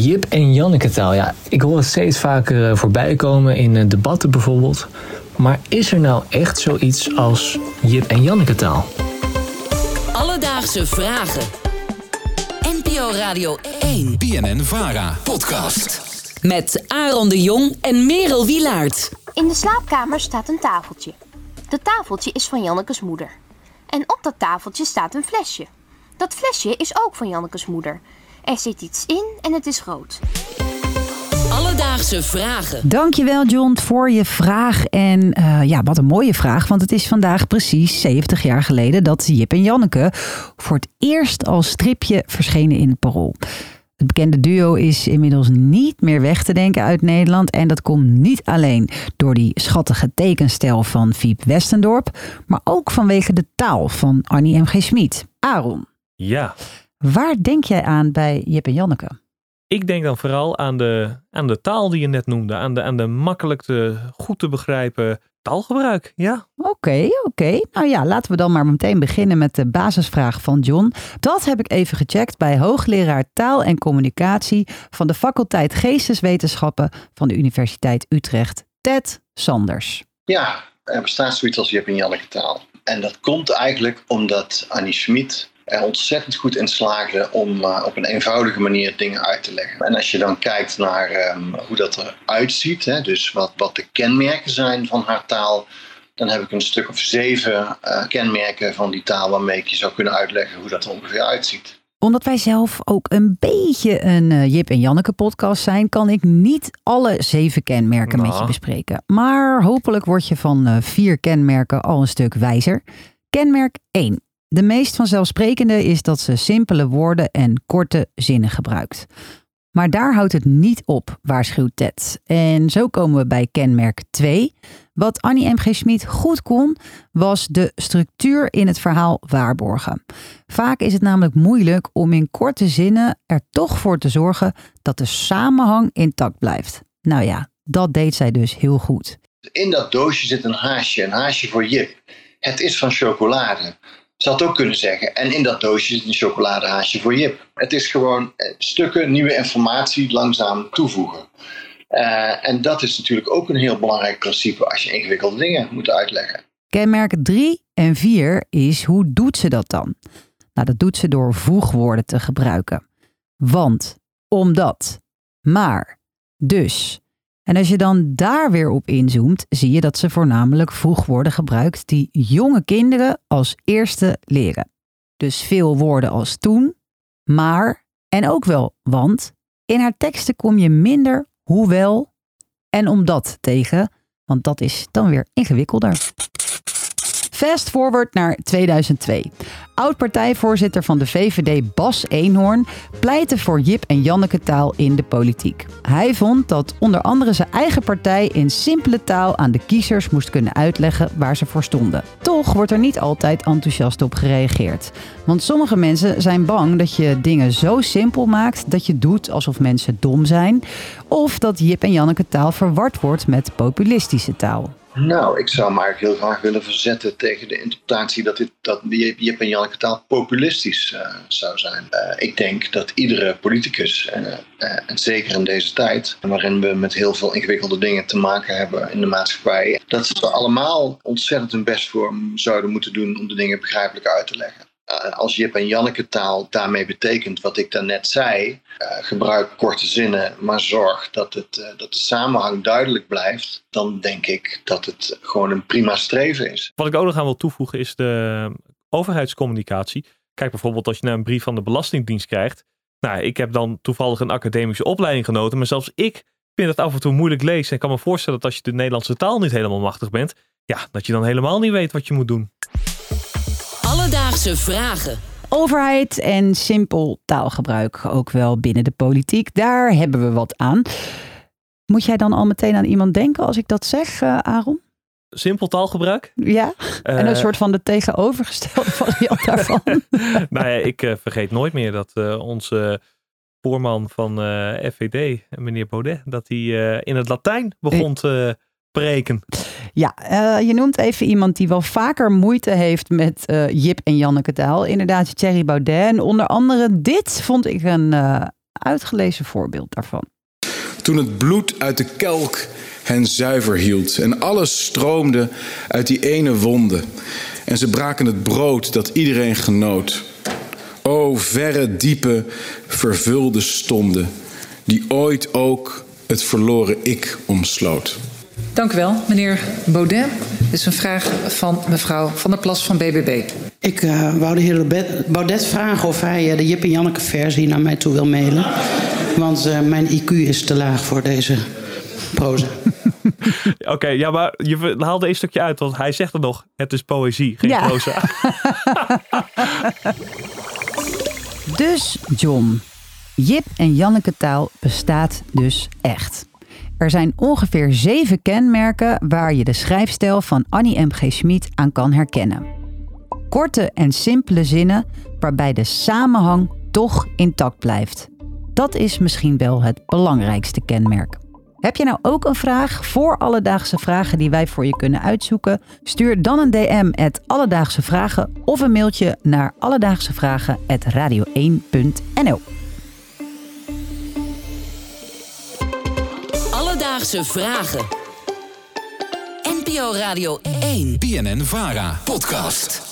Jip en Janneke taal, ja, ik hoor het steeds vaker voorbij komen in debatten bijvoorbeeld. Maar is er nou echt zoiets als Jip en Janneke taal? Alledaagse vragen. NPO Radio 1. BNN Vara. Podcast. Met Aaron de Jong en Merel Wilaert. In de slaapkamer staat een tafeltje. Dat tafeltje is van Jannekes moeder. En op dat tafeltje staat een flesje. Dat flesje is ook van Jannekes moeder. Er zit iets in en het is rood. Alledaagse vragen. Dankjewel John voor je vraag. En uh, ja, wat een mooie vraag, want het is vandaag precies 70 jaar geleden dat Jip en Janneke voor het eerst als stripje verschenen in het Parool. Het bekende duo is inmiddels niet meer weg te denken uit Nederland. En dat komt niet alleen door die schattige tekenstijl van Fiep Westendorp, maar ook vanwege de taal van Annie M. G. Schmid. Aaron. Ja. Waar denk jij aan bij Jip en Janneke? Ik denk dan vooral aan de, aan de taal die je net noemde. Aan de, aan de makkelijk te, goed te begrijpen taalgebruik. Ja. Oké, oké. Nou ja, laten we dan maar meteen beginnen met de basisvraag van John. Dat heb ik even gecheckt bij hoogleraar taal en communicatie van de faculteit Geesteswetenschappen van de Universiteit Utrecht, Ted Sanders. Ja, er bestaat zoiets als Jip en Janneke taal. En dat komt eigenlijk omdat Annie Schmid er ontzettend goed in slaagde om uh, op een eenvoudige manier dingen uit te leggen. En als je dan kijkt naar um, hoe dat eruit ziet, hè, dus wat, wat de kenmerken zijn van haar taal, dan heb ik een stuk of zeven uh, kenmerken van die taal waarmee ik je zou kunnen uitleggen hoe dat er ongeveer uitziet omdat wij zelf ook een beetje een uh, Jip en Janneke podcast zijn, kan ik niet alle zeven kenmerken nou. met je bespreken. Maar hopelijk word je van uh, vier kenmerken al een stuk wijzer. Kenmerk 1. De meest vanzelfsprekende is dat ze simpele woorden en korte zinnen gebruikt. Maar daar houdt het niet op, waarschuwt Ted. En zo komen we bij kenmerk 2. Wat Annie M. G. Schmid goed kon, was de structuur in het verhaal waarborgen. Vaak is het namelijk moeilijk om in korte zinnen er toch voor te zorgen dat de samenhang intact blijft. Nou ja, dat deed zij dus heel goed. In dat doosje zit een haasje, een haasje voor Jip. Het is van chocolade. Ze had ook kunnen zeggen. En in dat doosje zit een chocoladehaasje voor Jip. Het is gewoon eh, stukken nieuwe informatie langzaam toevoegen. Uh, en dat is natuurlijk ook een heel belangrijk principe als je ingewikkelde dingen moet uitleggen. Kenmerk 3 en 4 is hoe doet ze dat dan? Nou, dat doet ze door voegwoorden te gebruiken. Want, omdat, maar, dus, en als je dan daar weer op inzoomt, zie je dat ze voornamelijk voegwoorden gebruikt die jonge kinderen als eerste leren. Dus veel woorden als toen, maar en ook wel want. In haar teksten kom je minder hoewel en omdat tegen, want dat is dan weer ingewikkelder. Fast forward naar 2002. Oud-partijvoorzitter van de VVD Bas Eenhoorn pleitte voor Jip en Janneke taal in de politiek. Hij vond dat onder andere zijn eigen partij in simpele taal aan de kiezers moest kunnen uitleggen waar ze voor stonden. Toch wordt er niet altijd enthousiast op gereageerd. Want sommige mensen zijn bang dat je dingen zo simpel maakt dat je doet alsof mensen dom zijn. Of dat Jip en Janneke taal verward wordt met populistische taal. Nou, ik zou eigenlijk heel graag willen verzetten tegen de interpretatie dat, dit, dat Jip en Janneke taal populistisch uh, zou zijn. Uh, ik denk dat iedere politicus, uh, en zeker in deze tijd, waarin we met heel veel ingewikkelde dingen te maken hebben in de maatschappij, dat ze allemaal ontzettend hun best voor zouden moeten doen om de dingen begrijpelijk uit te leggen. Eh, als Jip en Janneke taal daarmee betekent wat ik daarnet zei, uh, gebruik korte zinnen, maar zorg dat, het, uh, dat de samenhang duidelijk blijft, dan denk ik dat het gewoon een prima streven is. Wat ik ook nog aan wil toevoegen is de overheidscommunicatie. Kijk bijvoorbeeld als je naar een brief van de Belastingdienst krijgt. Nou, ik heb dan toevallig een academische opleiding genoten, maar zelfs ik vind het af en toe moeilijk lezen. En kan me voorstellen dat als je de Nederlandse taal niet helemaal machtig bent, ja, dat je dan helemaal niet weet wat je moet doen. Alledaagse vragen. Overheid en simpel taalgebruik, ook wel binnen de politiek. Daar hebben we wat aan. Moet jij dan al meteen aan iemand denken als ik dat zeg, uh, Aaron? Simpel taalgebruik? Ja, en een uh, soort van de tegenovergestelde variant daarvan. nou ja, ik uh, vergeet nooit meer dat onze voorman van FVD, meneer Baudet, dat hij in het Latijn begon te preken. Ja, uh, je noemt even iemand die wel vaker moeite heeft met uh, Jip en Janneke taal. Inderdaad, Thierry Baudet. En onder andere dit vond ik een uh, uitgelezen voorbeeld daarvan. Toen het bloed uit de kelk hen zuiver hield en alles stroomde uit die ene wonde. En ze braken het brood dat iedereen genoot. O verre, diepe, vervulde stonden, die ooit ook het verloren ik omsloot. Dank u wel, meneer Baudet. Dit is een vraag van mevrouw Van der Plas van BBB. Ik uh, wou de heer Baudet vragen of hij uh, de Jip en Janneke versie naar mij toe wil mailen. Want uh, mijn IQ is te laag voor deze proza. Oké, okay, ja, maar je haalde een stukje uit, want hij zegt er nog: het is poëzie, geen ja. proza. dus, John, Jip en Janneke taal bestaat dus echt. Er zijn ongeveer zeven kenmerken waar je de schrijfstijl van Annie M. G. Schmid aan kan herkennen. Korte en simpele zinnen waarbij de samenhang toch intact blijft. Dat is misschien wel het belangrijkste kenmerk. Heb je nou ook een vraag voor Alledaagse Vragen die wij voor je kunnen uitzoeken? Stuur dan een DM at Alledaagse Vragen of een mailtje naar alledaagsevragen@radio1.nl. Alledaagse Vragen. NPO Radio 1. BNN Vara. Podcast.